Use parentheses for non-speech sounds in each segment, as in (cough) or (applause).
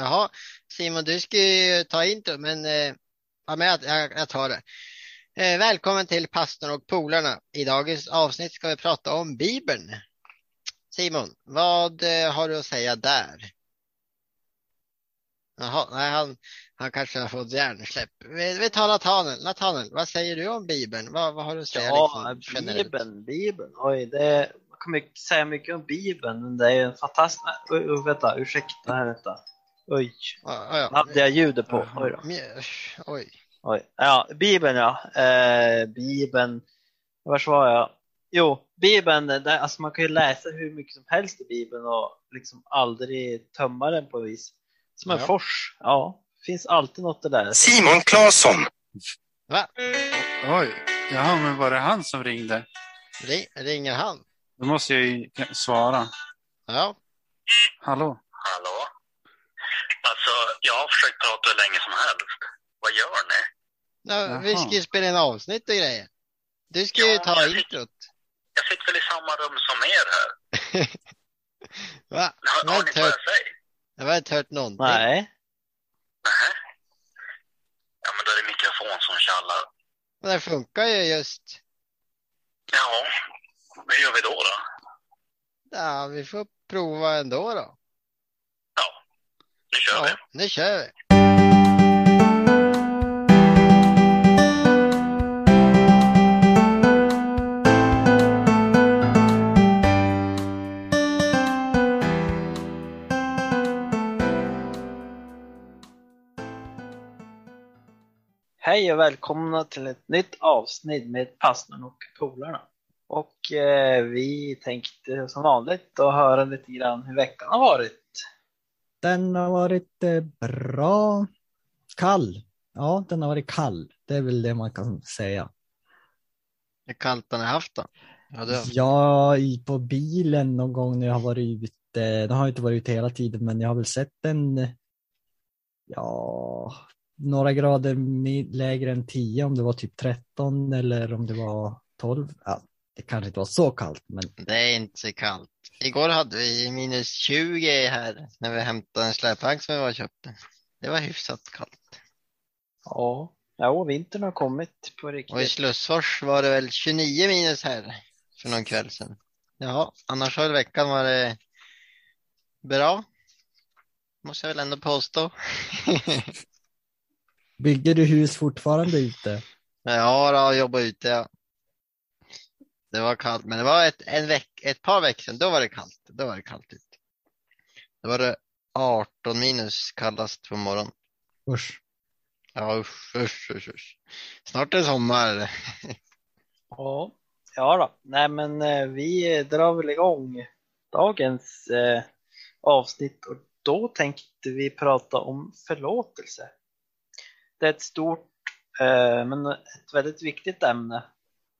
Jaha, Simon, du ska ju ta intro, men eh, ja, men jag, jag, jag tar det. Eh, välkommen till pastorn och polarna. I dagens avsnitt ska vi prata om Bibeln. Simon, vad eh, har du att säga där? Jaha, nej, han, han kanske har fått hjärnsläpp. Vi, vi tar Nathaniel. Nathaniel, vad säger du om Bibeln? Vad, vad har du att säga? Ja, liksom? Bibeln, Bibeln. Oj, det, man kan mycket, säga mycket om Bibeln, men det är en fantastisk... Vänta, ursäkta här, vänta. Oj, Ja, ja, hade jag ljudet på? Oj då. Oj. Oj. Ja, Bibeln ja. Eh, Bibeln, var var jag? Jo, Bibeln, där, alltså man kan ju läsa hur mycket som helst i Bibeln och liksom aldrig tömma den på vis. Som en Ja. fors, ja. Finns alltid något att lära sig. Simon Claesson. Va? Oj, jaha, men var det han som ringde? Ring, ringer han? Då måste jag ju svara. Ja. Hallå? Jag har försökt prata hur länge som helst. Vad gör ni? Ja, vi ska ju spela in avsnitt och grejer. Du ska ju Ja, ta jag fick- introt. Jag sitter väl i samma rum som er här. (laughs) Va? Har, Jag har har ni inte vad hört, jag säger? jag har inte hört någonting. Nej. Nähä. Ja, men då är det mikrofon som tjallar. Men det funkar ju just. Ja, vad gör vi då då? Ja, vi får prova ändå då. Nu kör vi. Ja, nu kör vi. Hej och välkomna till ett nytt avsnitt med pastorn och polarna. Och eh, vi tänkte som vanligt att höra lite grann hur veckan har varit. Den har varit eh, bra. Kall. Ja, den har varit kall. Det är väl det man kan säga. Hur kallt har ni haft då? Ja, det, Ja, på bilen någon gång när jag har varit ute. Den har inte varit ute hela tiden, men jag har väl sett den. Ja, några grader lägre än 10 om det var typ 13 eller om det var 12. Ja, det kanske inte var så kallt, men det är inte så kallt. Igår hade vi minus 20 här när vi hämtade en släpvagn som vi var köpte. Det var hyfsat kallt. Ja, ja vintern har kommit på Och i riktigt. Slussfors var det väl 29 minus här för någon kväll sedan. Ja, annars har veckan varit bra. Måste jag väl ändå påstå. (laughs) bygger du hus fortfarande ute? Ja, då, jobba ute ja. Det var kallt, men det var ett, en veck, ett par veckor sedan, då var det kallt. Då var det kallt ute. Då var det 18 minus kallast på morgonen. Usch. Ja, usch, usch, usch, usch. Snart är det sommar. (laughs) Ja, ja då. Nej men eh, vi drar väl igång dagens eh, avsnitt och då tänkte vi prata om förlåtelse. Det är ett stort eh, men ett väldigt viktigt ämne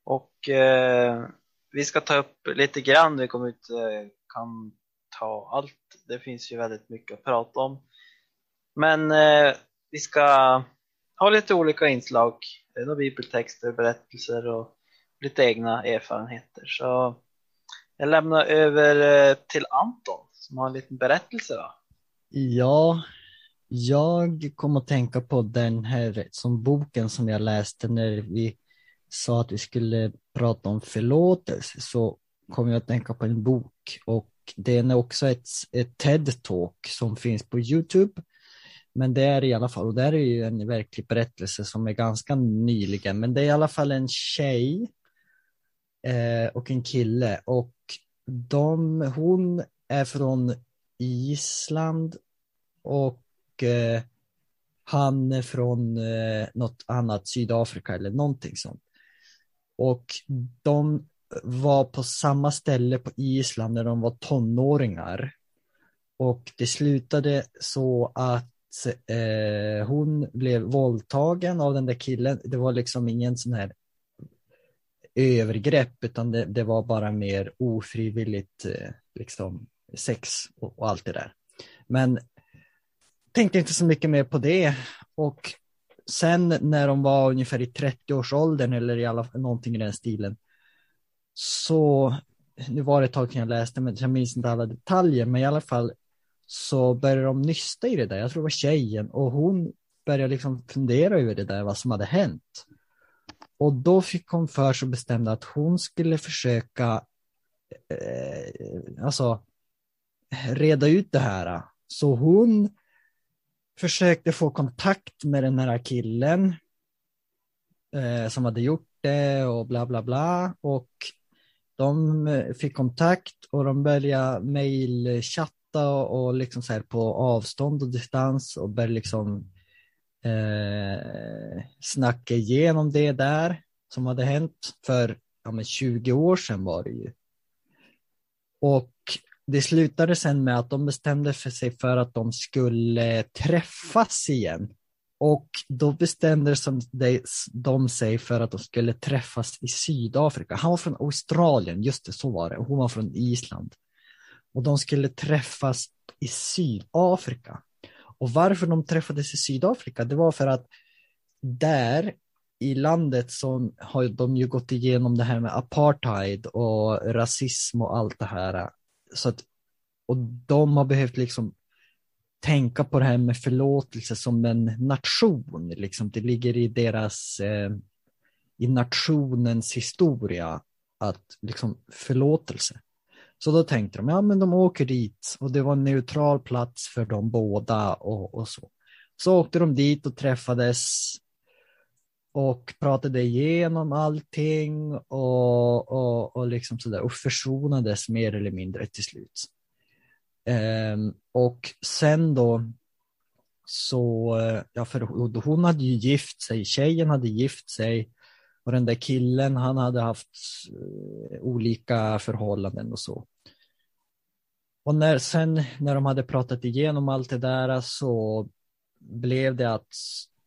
och eh, vi ska ta upp lite grann, vi kommer inte eh, kan ta allt, det finns ju väldigt mycket att prata om. Men eh, vi ska ha lite olika inslag, några bibeltexter, berättelser och lite egna erfarenheter. Så jag lämnar över eh, till Anton som har en liten berättelse. Då. Ja, jag kom att tänka på den här som boken som jag läste när vi sa att vi skulle prata om förlåtelse så kom jag att tänka på en bok och den är också ett, ett TED-talk som finns på Youtube. Men det är i alla fall, och det är ju en verklig berättelse som är ganska nyligen, men det är i alla fall en tjej eh, och en kille och de, hon är från Island och eh, han är från eh, något annat, Sydafrika eller någonting sånt. Och de var på samma ställe på Island när de var tonåringar. Och det slutade så att eh, hon blev våldtagen av den där killen. Det var liksom ingen sån här övergrepp utan det, det var bara mer ofrivilligt eh, liksom sex och, och allt det där. Men tänkte inte så mycket mer på det och sen när de var ungefär i 30-årsåldern eller i alla fall någonting i den stilen så nu var det ett tag sedan jag läste men jag minns inte alla detaljer men i alla fall så började de nysta i det där. Jag tror det var tjejen och hon började liksom fundera över det där, vad som hade hänt. Och då fick hon för sig och bestämde att hon skulle försöka eh, alltså reda ut det här. Så hon försökte få kontakt med den här killen eh, som hade gjort det och bla bla bla. Och de eh, fick kontakt och de började mejlchatta och, och liksom så här på avstånd och distans och började liksom eh, snacka igenom det där som hade hänt för ja, men 20 år sedan var det ju. Och det slutade sen med att de bestämde för sig för att de skulle träffas igen. Och då bestämde de sig för att de skulle träffas i Sydafrika. Han var från Australien, just det, så var det. och hon var från Island. Och de skulle träffas i Sydafrika. Och varför de träffades i Sydafrika, det var för att där i landet så har de ju gått igenom det här med apartheid och rasism och allt det här. Så att, och de har behövt liksom tänka på det här med förlåtelse som en nation. Liksom. Det ligger i deras, eh, i nationens historia att liksom förlåtelse. Så då tänkte de, ja men de åker dit och det var en neutral plats för dem båda och, och så. Så åkte de dit och träffades och pratade igenom allting och, och, och liksom sådär och försonades mer eller mindre till slut. Um, och sen då så, eh, ja för hon hade ju gift sig, tjejen hade gift sig och den där killen han hade haft eh, olika förhållanden och så. Och när, sen när de hade pratat igenom allt det där så blev det att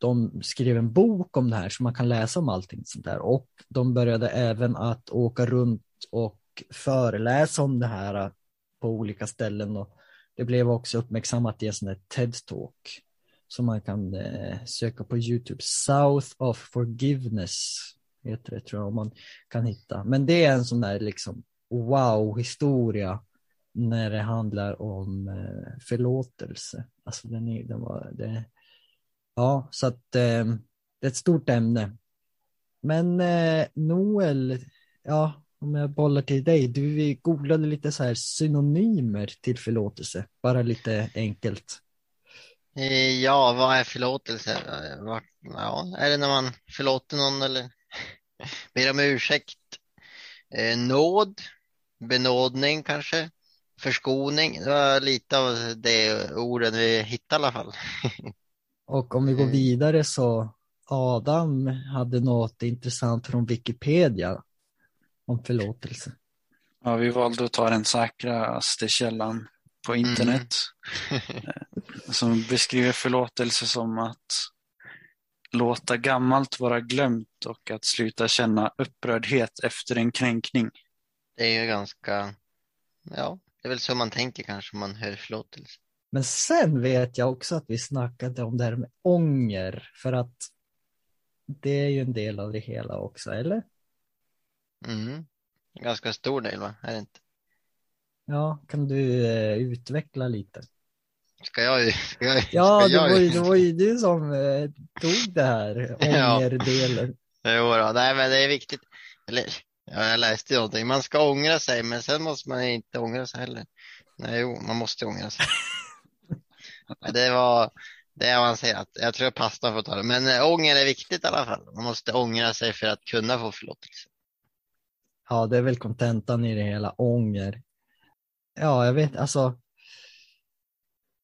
de skrev en bok om det här så man kan läsa om allting sånt där och de började även att åka runt och föreläsa om det här på olika ställen och det blev också uppmärksammat i en sån här TED-talk som man kan eh, söka på YouTube. South of Forgiveness heter det tror jag om man kan hitta. Men det är en sån där liksom wow-historia när det handlar om eh, förlåtelse. Alltså den är, den var, det, ja, så att eh, det är ett stort ämne. Men eh, Noel, ja, om jag bollar till dig, du googlade lite så här synonymer till förlåtelse, bara lite enkelt. Eh, ja, vad är förlåtelse? Eh, ja, är det när man förlåter någon eller (laughs) ber om ursäkt? Eh, nåd, benådning kanske, förskoning. Det var lite av det orden vi hittade i alla fall. (laughs) Och om vi går vidare så Adam hade något intressant från Wikipedia om förlåtelse. Ja, vi valde att ta den säkraste källan på internet. Mm. (laughs) som beskriver förlåtelse som att låta gammalt vara glömt och att sluta känna upprördhet efter en kränkning. Det är ju ganska, ja, det är väl så man tänker kanske om man hör förlåtelse. Men sen vet jag också att vi snackade om det här med ånger, för att det är ju en del av det hela också, eller? Mm. Ganska stor del, va? Är det inte? Ja, kan du eh, utveckla lite? Ska jag? (laughs) Ska jag ja, ska det, jag, var ju, det var ju du som eh, tog det här, (laughs) ångerdelen. Jo då, nej men det är viktigt. Eller, ja, jag läste ju någonting, man ska ångra sig, men sen måste man inte ångra sig heller. Nej, jo, man måste ångra sig. (laughs) det var, det är avancerat. Jag tror pastan får ta det. Men äh, ånger är viktigt i alla fall. Man måste ångra sig för att kunna få förlåtelse. Ja, det är väl kontentan i det hela, ånger. Ja, jag vet, alltså.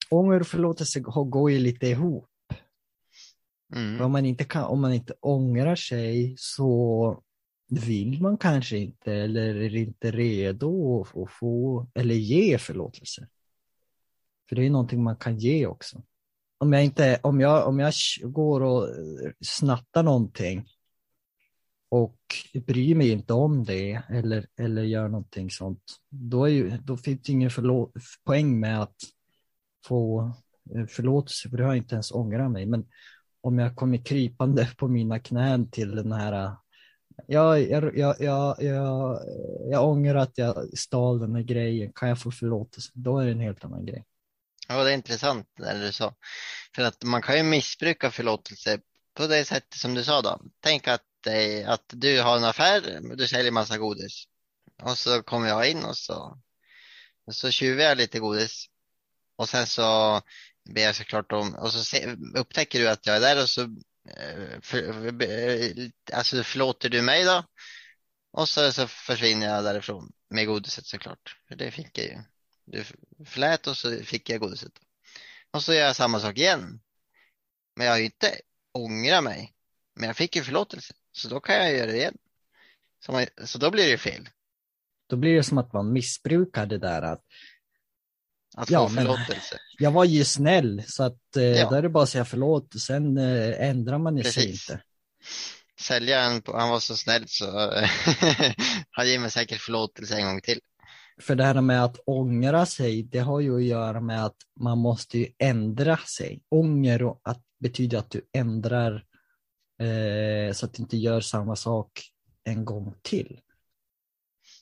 Ånger och förlåtelse går ju lite ihop. Mm. Om, man inte kan, om man inte ångrar sig så vill man kanske inte eller är inte redo att få eller ge förlåtelse. För det är någonting man kan ge också. Om jag, inte, om jag, om jag går och eh, snattar någonting och bryr mig inte om det eller, eller gör någonting sånt, då, är ju, då finns det ingen förlåt, poäng med att få eh, förlåtelse, för det har jag inte ens ångrat mig. Men om jag kommer krypande på mina knän till den här eh, jag, jag, jag, jag, jag, jag ångrar att jag stal den här grejen, kan jag få förlåtelse? Då är det en helt annan grej. Ja, det är intressant det du sa. För att man kan ju missbruka förlåtelse på det sättet som du sa då. Tänk att, eh, att du har en affär, du säljer massa godis. Och så kommer jag in och så, och så tjuvar jag lite godis. Och sen så ber jag såklart om, och så se, upptäcker du att jag är där och så eh, för, eh, alltså förlåter du mig då? Och så, så försvinner jag därifrån med godiset såklart. För det fick jag ju. Du förlät och så fick jag godiset. Och så gör jag samma sak igen. Men jag har ju inte ångrat mig. Men jag fick ju förlåtelse. Så då kan jag göra det igen. Så, man, så då blir det fel. Då blir det som att man missbrukar det där att Att Ja, få förlåtelse. jag var ju snäll så att eh, Ja. då är det bara att säga förlåt och sen eh, ändrar man ju sig inte. Säljaren, han var så snäll så (laughs) han ger mig säkert förlåtelse en gång till. För det här med att ångra sig, det har ju att göra med att man måste ju ändra sig. Ånger och att betyder att du ändrar eh, så att du inte gör samma sak en gång till.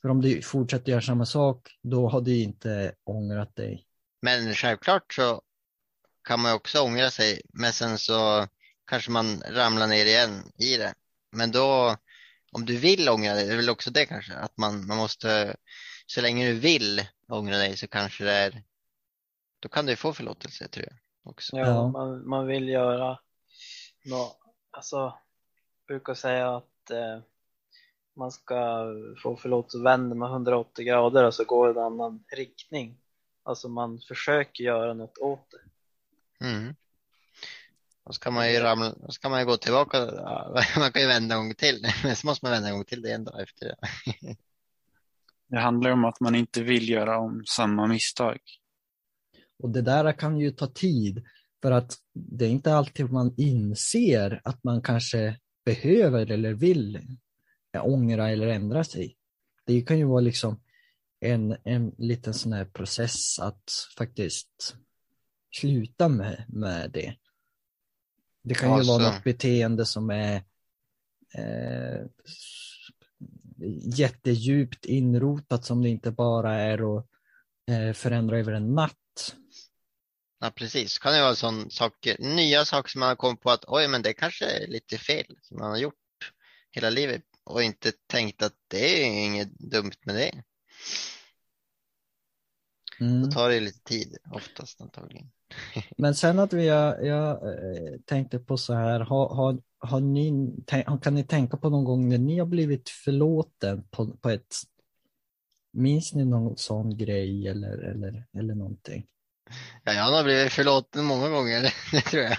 För om du fortsätter göra samma sak, då har du inte ångrat dig. Men självklart så kan man också ångra sig, men sen så kanske man ramlar ner igen i det. Men då, om du vill ångra dig, det är väl också det kanske, att man, man måste, så länge du vill ångra dig så kanske det är, då kan du få förlåtelse tror jag också. Ja. Man, man vill göra nå alltså, brukar säga att eh, man ska få förlåtelse vända med 180 grader och så går en annan riktning. Alltså man försöker göra något åt det. Mm. Då ska man ju ramla, då ska man ju gå tillbaka, (laughs) man kan ju vända en gång till, (laughs) men så måste man vända en gång till det en dag efter det. (laughs) Det handlar om att man inte vill göra om samma misstag. Och det där kan ju ta tid för att det är inte alltid man inser att man kanske behöver eller vill ångra eller ändra sig. Det kan ju vara liksom en, en liten sån här process att faktiskt sluta med, med det. Det kan ju Ja, vara något beteende som är eh, jättedjupt inrotat som det inte bara är att eh, förändra över en natt. Ja, precis. Kan det vara sån sak, nya saker som man har kommit på att oj, men det kanske är lite fel som man har gjort hela livet och inte tänkt att det är inget dumt med det. Mm. Då tar det lite tid oftast antagligen. (laughs) Men sen att vi, jag, jag eh, tänkte på så här, har, har, har ni, kan ni tänka på någon gång när ni har blivit förlåten på, på ett, minns ni någon sån grej eller, eller, eller någonting? Ja, jag har blivit förlåten många gånger, (laughs) det tror jag.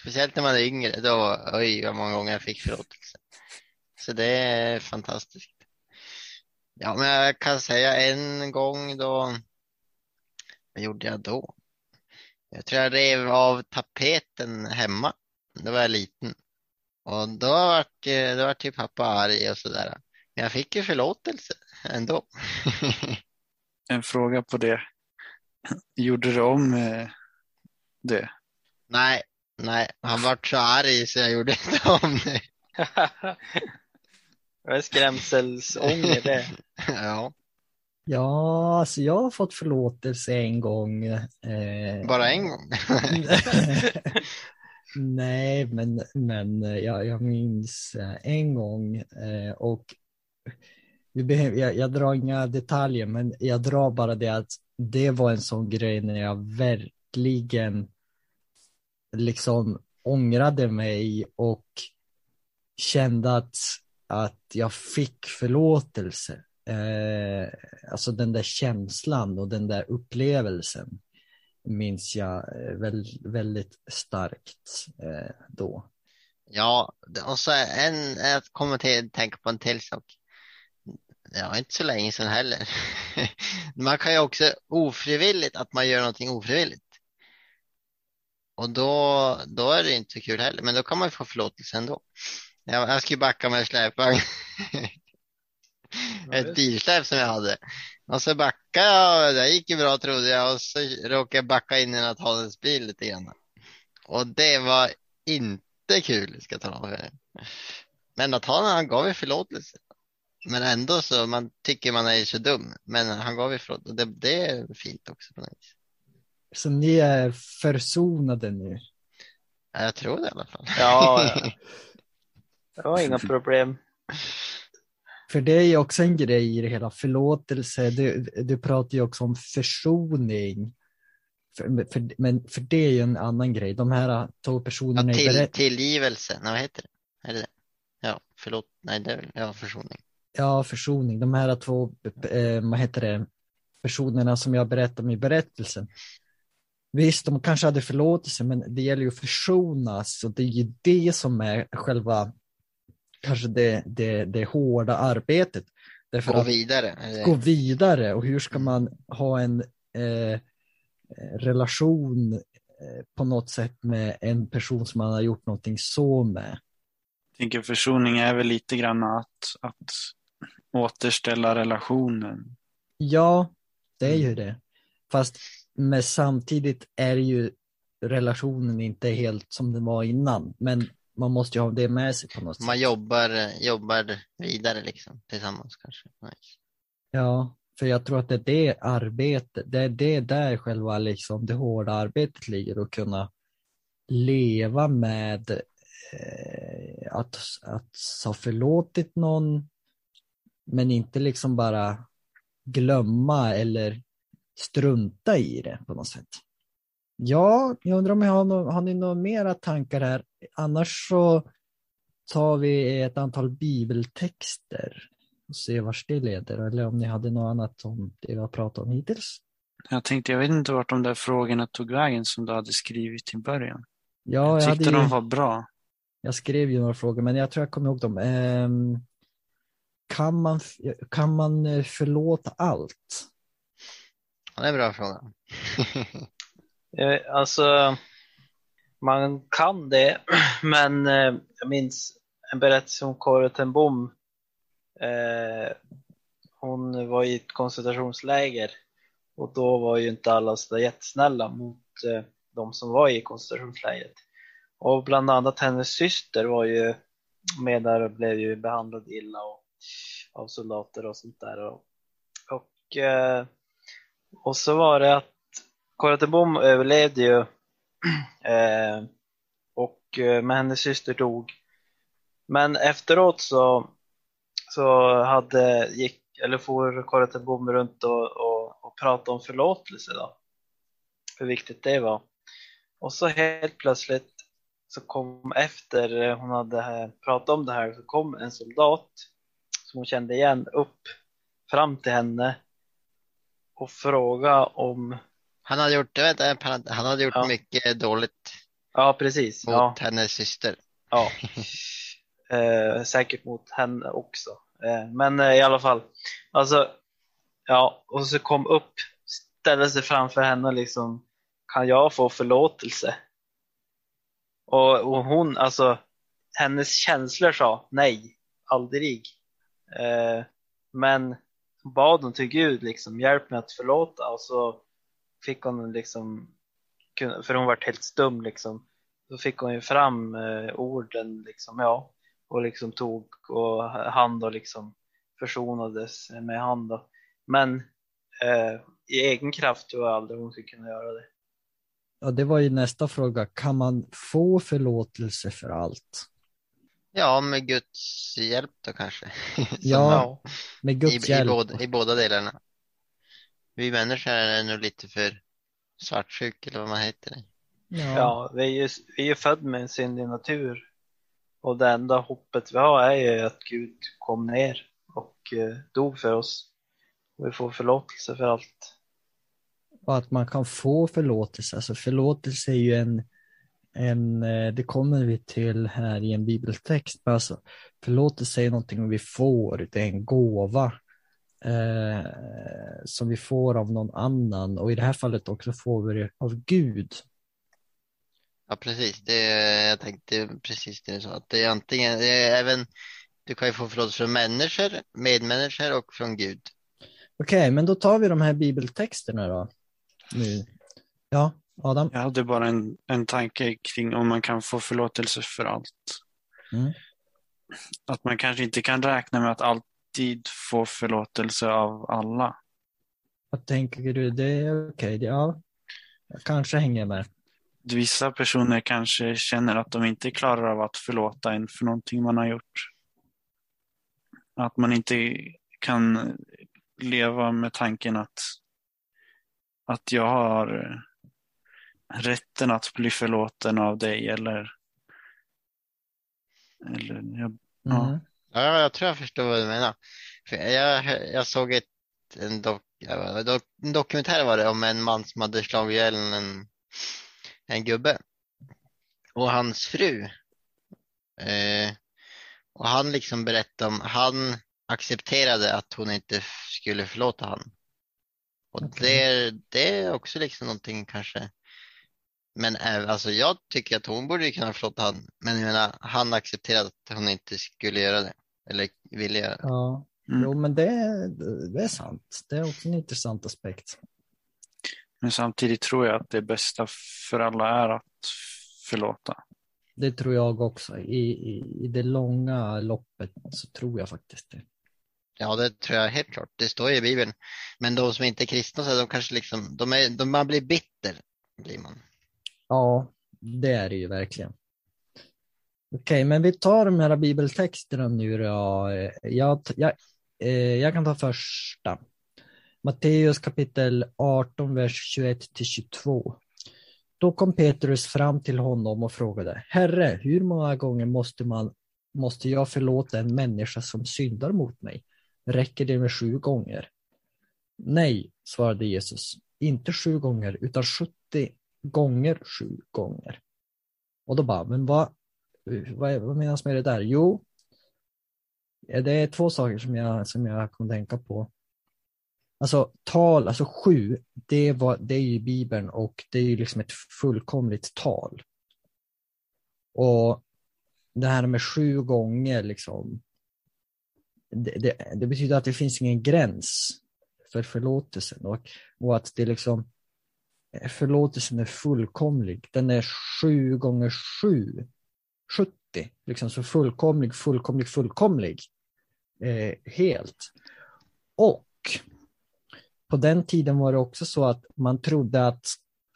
Speciellt när man är yngre, då, oj vad många gånger jag fick förlåtelse. Så det är fantastiskt. Ja, men jag kan säga en gång då, vad gjorde jag då? Jag tror jag rev av tapeten hemma. Då var jag liten. Och då vart, eh, då vart ju pappa arg och sådär. Men jag fick ju förlåtelse ändå. (laughs) En fråga på det. Gjorde du om eh, det? Nej, nej, han vart så arg så jag gjorde inte om det. (laughs) det är skrämselsånger det. (laughs) Ja, Ja, alltså jag har fått förlåtelse en gång. Eh, bara en gång. (laughs) Nej, men, men jag, jag minns eh, en gång eh, och vi behöver, jag, jag drar inga detaljer, men jag drar bara det att det var en sån grej när jag verkligen liksom ångrade mig och kände att, att jag fick förlåtelse. Eh, alltså den där känslan och den där upplevelsen minns jag eh, väl, väldigt starkt eh, då. Ja, och så en, jag kommer till tänka på en till sak. Ja, inte så länge sedan heller. (laughs) Man kan ju också ofrivilligt att man gör någonting ofrivilligt. Och då, då är det inte så kul heller, men då kan man ju få förlåtelse ändå. Jag, jag skulle backa med släpvagn. Ett bilsläp som jag hade. Och så backade jag och det gick ju bra trodde jag och så råkade jag backa in i Nathaniels bil lite grann. Och det var inte kul ska jag tala om. Men Nathaniel han gav ju förlåtelse. Men ändå så, man tycker man är så dum. Men han gav ju förlåtelse. Det, det är fint också på något vis. Så ni är försonade nu? Ja, Jag tror det i alla fall. Ja, ja. (laughs) Det var inga (laughs) problem. För det är ju också en grej i det hela, förlåtelse. Du, du pratar ju också om försoning. För, för, men för det är ju en annan grej. De här två Ja, personerna i till, berätt- tillgivelse, nej vad heter det? Är det det? Ja, förlåt, nej det är väl, ja försoning. Ja, försoning. De här två, eh, vad heter det, personerna som jag berättade om i berättelsen. Visst, de kanske hade förlåtelse, men det gäller ju att försonas och det är ju det som är själva, kanske det, det, det hårda arbetet. Därför Gå att vidare. eller- gå vidare och hur ska man ha en eh, relation eh, på något sätt med en person som man har gjort någonting så med. Jag tänker försoning är väl lite grann att, att återställa relationen. Ja, det är ju det. Fast men samtidigt är ju relationen inte helt som den var innan. Men man måste ju ha det med sig på något Man sätt. jobbar, jobbar vidare liksom tillsammans kanske. Nice. Ja, för jag tror att det är det arbetet, det är det där själva liksom det hårda arbetet ligger att kunna leva med eh, att, att ha förlåtit någon men inte liksom bara glömma eller strunta i det på något sätt. Ja, jag undrar om jag har, no har ni några mera tankar här? Annars så tar vi ett antal bibeltexter och ser vart det leder. Eller om ni hade något annat om det vi har pratat om hittills. Jag tänkte, jag vet inte vart de där frågorna tog vägen som du hade skrivit i början. Ja, jag jag, tyckte hade ju, de var bra. jag skrev ju några frågor, men jag tror jag kommer ihåg dem. Ehm, kan, man, kan man eh, förlåta allt? Ja, det är en bra fråga. (laughs) Eh, alltså, man kan det, (clears throat) men eh, jag minns en berättelse om Kåre Tenbom. Eh, hon var i ett koncentrationsläger och då var ju inte alla så där jättesnälla mot de som var i koncentrationslägret. Och bland annat hennes syster var ju med där och blev ju behandlad illa och, av soldater och sånt där. Och, och, och så var det att Corrie överlevde ju (clears throat) eh, och eh, men hennes syster dog. Men efteråt så, så hade, gick, eller for Corrie runt och, och, och pratade om förlåtelse då. Hur viktigt det var. Och så helt plötsligt så kom efter hon hade pratat om det här så kom en soldat som hon kände igen upp fram till henne och fråga om han hade gjort, jag vet, parent- han hade gjort Ja. mycket dåligt Ja, precis. mot Ja, hennes syster. ja. (laughs) Eh, säkert mot henne också. Eh, men eh, i alla fall, alltså, ja, och så kom upp, ställde sig framför henne liksom, kan jag få förlåtelse? Och, och hon, alltså, hennes känslor sa nej, aldrig. Eh, men bad hon till Gud, liksom, hjälp mig att förlåta. Och så fick hon liksom, för hon var helt stum liksom, så fick hon ju fram eh, orden liksom, ja, och liksom tog och hand och liksom försonades med hand. Då. Men eh, i egen kraft tror jag aldrig hon skulle kunna göra det. Ja, det var ju nästa fråga. Kan man få förlåtelse för allt? Ja, med Guds hjälp då kanske. (laughs) Ja, med i, Guds i, hjälp. båda, I båda delarna. Vi människor är nog lite för svartsjuka eller vad man heter. Ja. Ja, vi är ju, vi är ju född med en syndig natur och det enda hoppet vi har är ju att Gud kom ner och eh, dog för oss. Och vi får förlåtelse för allt. Och att man kan få förlåtelse. Alltså förlåtelse är ju en, en eh, det kommer vi till här i en bibeltext. Men Alltså, förlåtelse är någonting vi får, det är en gåva eh, som vi får av någon annan. Och i det här fallet också får vi det av Gud. Ja, precis. Det, jag tänkte precis det du sa. Att det är antingen, det är även, du kan ju få förlåtelse från människor, medmänniskor och från Gud. Okej, men då tar vi de här bibeltexterna då. Nu. Ja, Adam. Jag hade bara en, en tanke kring om man kan få förlåtelse för allt. Mm. Att man kanske inte kan räkna med att alltid få förlåtelse av alla. Vad tänker du? Det är okej. det- Ja. Jag kanske hänger med. Vissa personer kanske känner att de inte klarar av att förlåta en för någonting man har gjort. Att man inte kan leva med tanken att, att jag har rätten att bli förlåten av dig eller, eller ja. Mm. Ja, jag tror jag förstår vad du menar. För jag, jag såg ett, en, dok, en dokumentär var det om en man som hade slagit ihjäl en, en gubbe och hans fru. Eh, och han liksom berättade om, han accepterade att hon inte skulle förlåta han. Och Okej. det, det är också liksom någonting kanske. Men även, alltså jag tycker att hon borde kunna förlåta han. Men jag menar, han accepterade att hon inte skulle göra det. Eller det. Ja, Mm. jo men det, det är sant. Det är också en intressant aspekt. Men samtidigt tror jag att det bästa för alla är att förlåta. Det tror jag också. I, i, I det långa loppet så tror jag faktiskt det. Ja, det tror jag helt klart. Det står ju i Bibeln. Men de som inte är kristna, så de kanske liksom, de är, de, man blir bitter. Blir man. Ja, det är det ju verkligen. Okej, men vi tar de här bibeltexterna nu då. Eh, jag, jag, eh, jag kan ta första. Matteus kapitel 18, vers 21 till 22. Då kom Petrus fram till honom och frågade, Herre, hur många gånger måste, man, måste jag förlåta en människa som syndar mot mig? Räcker det med sju gånger? Nej, svarade Jesus, inte sju gånger, utan 70 gånger sju gånger. Och då bara, men vad, vad, vad menas med det där? Jo, det är två saker som jag, som jag kommer tänka på. Alltså tal, alltså sju, det, var, det är ju Bibeln och det är ju liksom ett fullkomligt tal. Och det här med sju gånger liksom, det, det, det betyder att det finns ingen gräns för förlåtelsen och, och att det liksom förlåtelsen är fullkomlig. Den är sju gånger sju, 70, liksom så fullkomlig, fullkomlig, fullkomlig. Eh, helt. Och på den tiden var det också så att man trodde att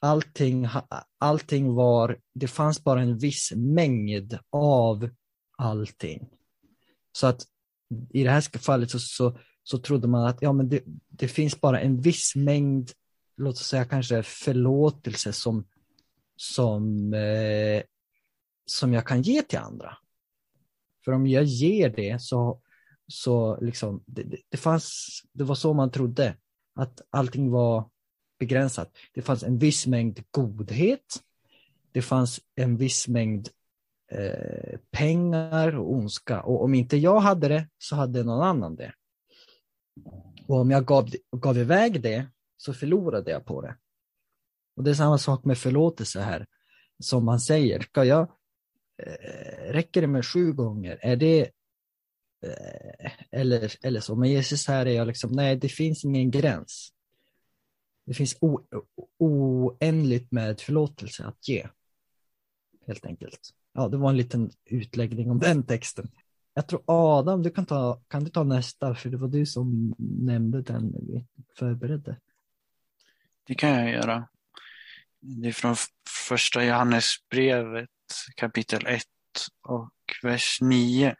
allting, allting var, det fanns bara en viss mängd av allting. Så att i det här fallet så, så, så trodde man att ja, men det, det finns bara en viss mängd, låt oss säga kanske förlåtelse som, som, eh, som jag kan ge till andra. För om jag ger det så, så liksom, det, det, det fanns, det var så man trodde att allting var begränsat. Det fanns en viss mängd godhet. Det fanns en viss mängd eh, pengar och ondska. Och om inte jag hade det så hade någon annan det. Och om jag gav, gav iväg det så förlorade jag på det. Och det är samma sak med förlåtelse här. Som man säger, ska jag, Eh, räcker det med sju gånger? Är det eh, eller, eller så. Men Jesus här är jag liksom, nej det finns ingen gräns. Det finns o, oändligt med förlåtelse att ge. Helt enkelt. Ja, det var en liten utläggning om den texten. Jag tror Adam, du kan, ta, kan du ta nästa, för det var du som nämnde den när vi förberedde. Det kan jag göra. Det är från första Johannesbrevet kapitel 1 och vers 9.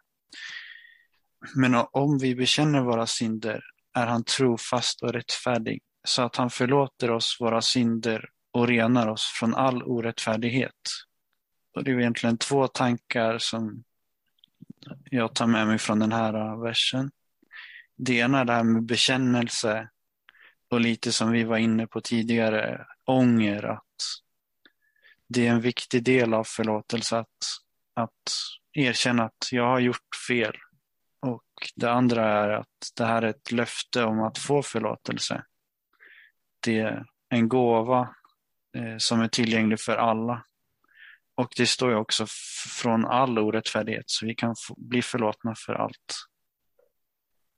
Men om vi bekänner våra synder är han trofast och rättfärdig så att han förlåter oss våra synder och renar oss från all orättfärdighet. Och det är egentligen två tankar som jag tar med mig från den här versen. Det ena är det här med bekännelse och lite som vi var inne på tidigare, ånger. Att det är en viktig del av förlåtelse att, att erkänna att jag har gjort fel. Och det andra är att det här är ett löfte om att få förlåtelse. Det är en gåva eh, som är tillgänglig för alla. Och det står ju också från all orättfärdighet, så vi kan bli förlåtna för allt.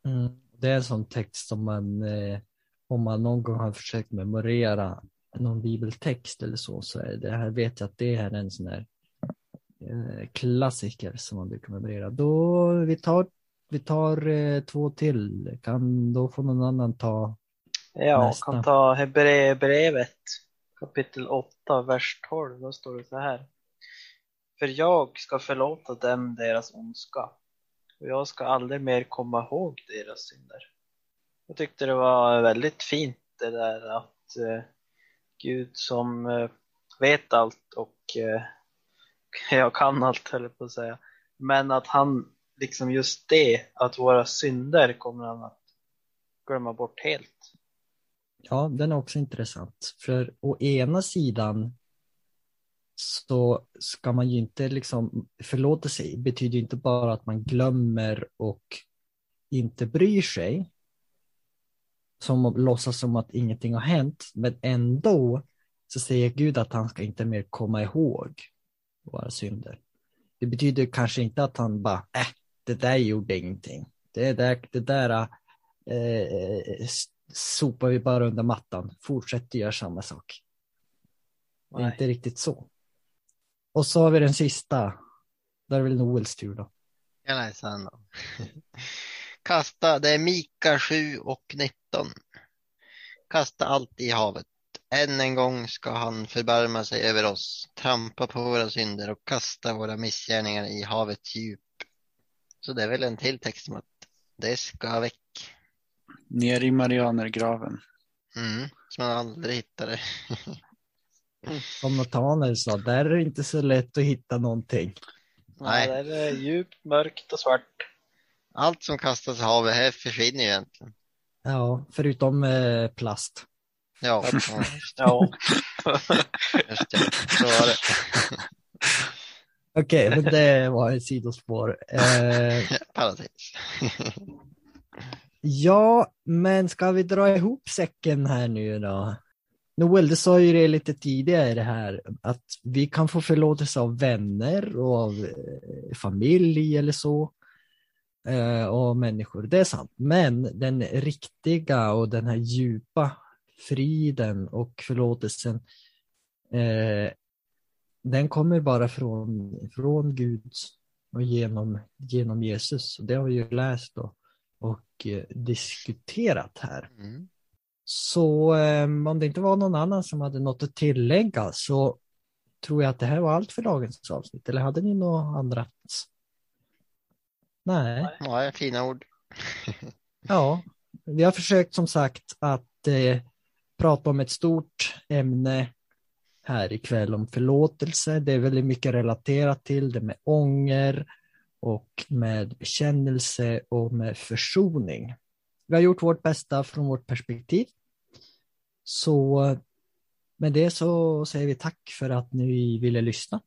Mm. Det är en sån text som man, eh, om man någon gång har försökt memorera någon bibeltext eller så, så är det här vet jag att det här är en sån här eh, klassiker som man brukar memorera. Då vi tar, vi tar eh, två till. Kan då få någon annan ta Ja, Nästa. kan ta Hebreerbrevet kapitel 8, vers 12, då står det så här. För jag ska förlåta dem deras ondska och jag ska aldrig mer komma ihåg deras synder. Jag tyckte det var väldigt fint det där att eh, Gud som eh, vet allt och eh, (laughs) jag kan allt höll jag på att säga. Men att han, liksom just det, att våra synder kommer han att glömma bort helt. Ja, den är också intressant. För å ena sidan så ska man ju inte liksom, förlåta sig betyder ju inte bara att man glömmer och inte bryr sig. Som låtsas som att ingenting har hänt, men ändå så säger Gud att han ska inte mer komma ihåg våra synder. Det betyder kanske inte att han bara, äh, det där gjorde ingenting. Det där, det där eh, sopar vi bara under mattan, fortsätter göra samma sak. Det är Nej. inte riktigt så. Och så har vi den sista. Där är väl Noels tur då. Jag läser den då. (laughs) Kasta, det är Mika 7 och 19. Kasta allt i havet. Än en gång ska han förbarma sig över oss, trampa på våra synder och kasta våra missgärningar i havets djup. Så det är väl en till text om att det ska väck. Ner i Marianergraven. Mm, så man aldrig hittar det. (laughs) Som Nathanael sa, där är det inte så lätt att hitta någonting. Nej. Nej. Det är djupt, mörkt och svart. Allt som kastas i havet här försvinner ju egentligen. Ja, förutom eh, plast. Ja, (laughs) ja, just det. Så var det. Okej, men det var ett sidospår. Eh, (laughs) ja, men ska vi dra ihop säcken här nu då? Noel, du sa ju det lite tidigare här, att vi kan få förlåtelse av vänner och av eh, familj eller så. Eh, och människor, det är sant. Men den riktiga och den här djupa friden och förlåtelsen, eh, den kommer bara från, från Gud och genom, genom Jesus. Det har vi ju läst och, och eh, diskuterat här. Mm. Så om det inte var någon annan som hade något att tillägga så tror jag att det här var allt för dagens avsnitt. Eller hade ni något annat? Nej. Ja, fina ord. (laughs) Ja, vi har försökt som sagt att eh, prata om ett stort ämne här ikväll om förlåtelse. Det är väldigt mycket relaterat till det med ånger och med bekännelse och med försoning. Vi har gjort vårt bästa från vårt perspektiv. Så med det så säger vi tack för att ni ville lyssna.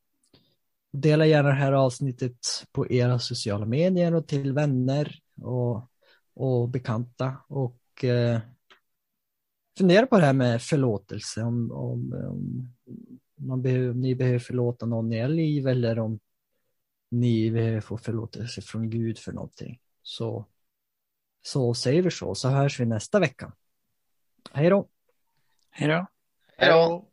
Dela gärna det här avsnittet på era sociala medier och till vänner och, och bekanta och eh, fundera på det här med förlåtelse om, om, om man behöver, ni behöver förlåta någon i er liv eller om ni behöver få förlåtelse från Gud för någonting. Så, så säger vi så, så hörs vi nästa vecka. Hej då! Hej då. Hej då.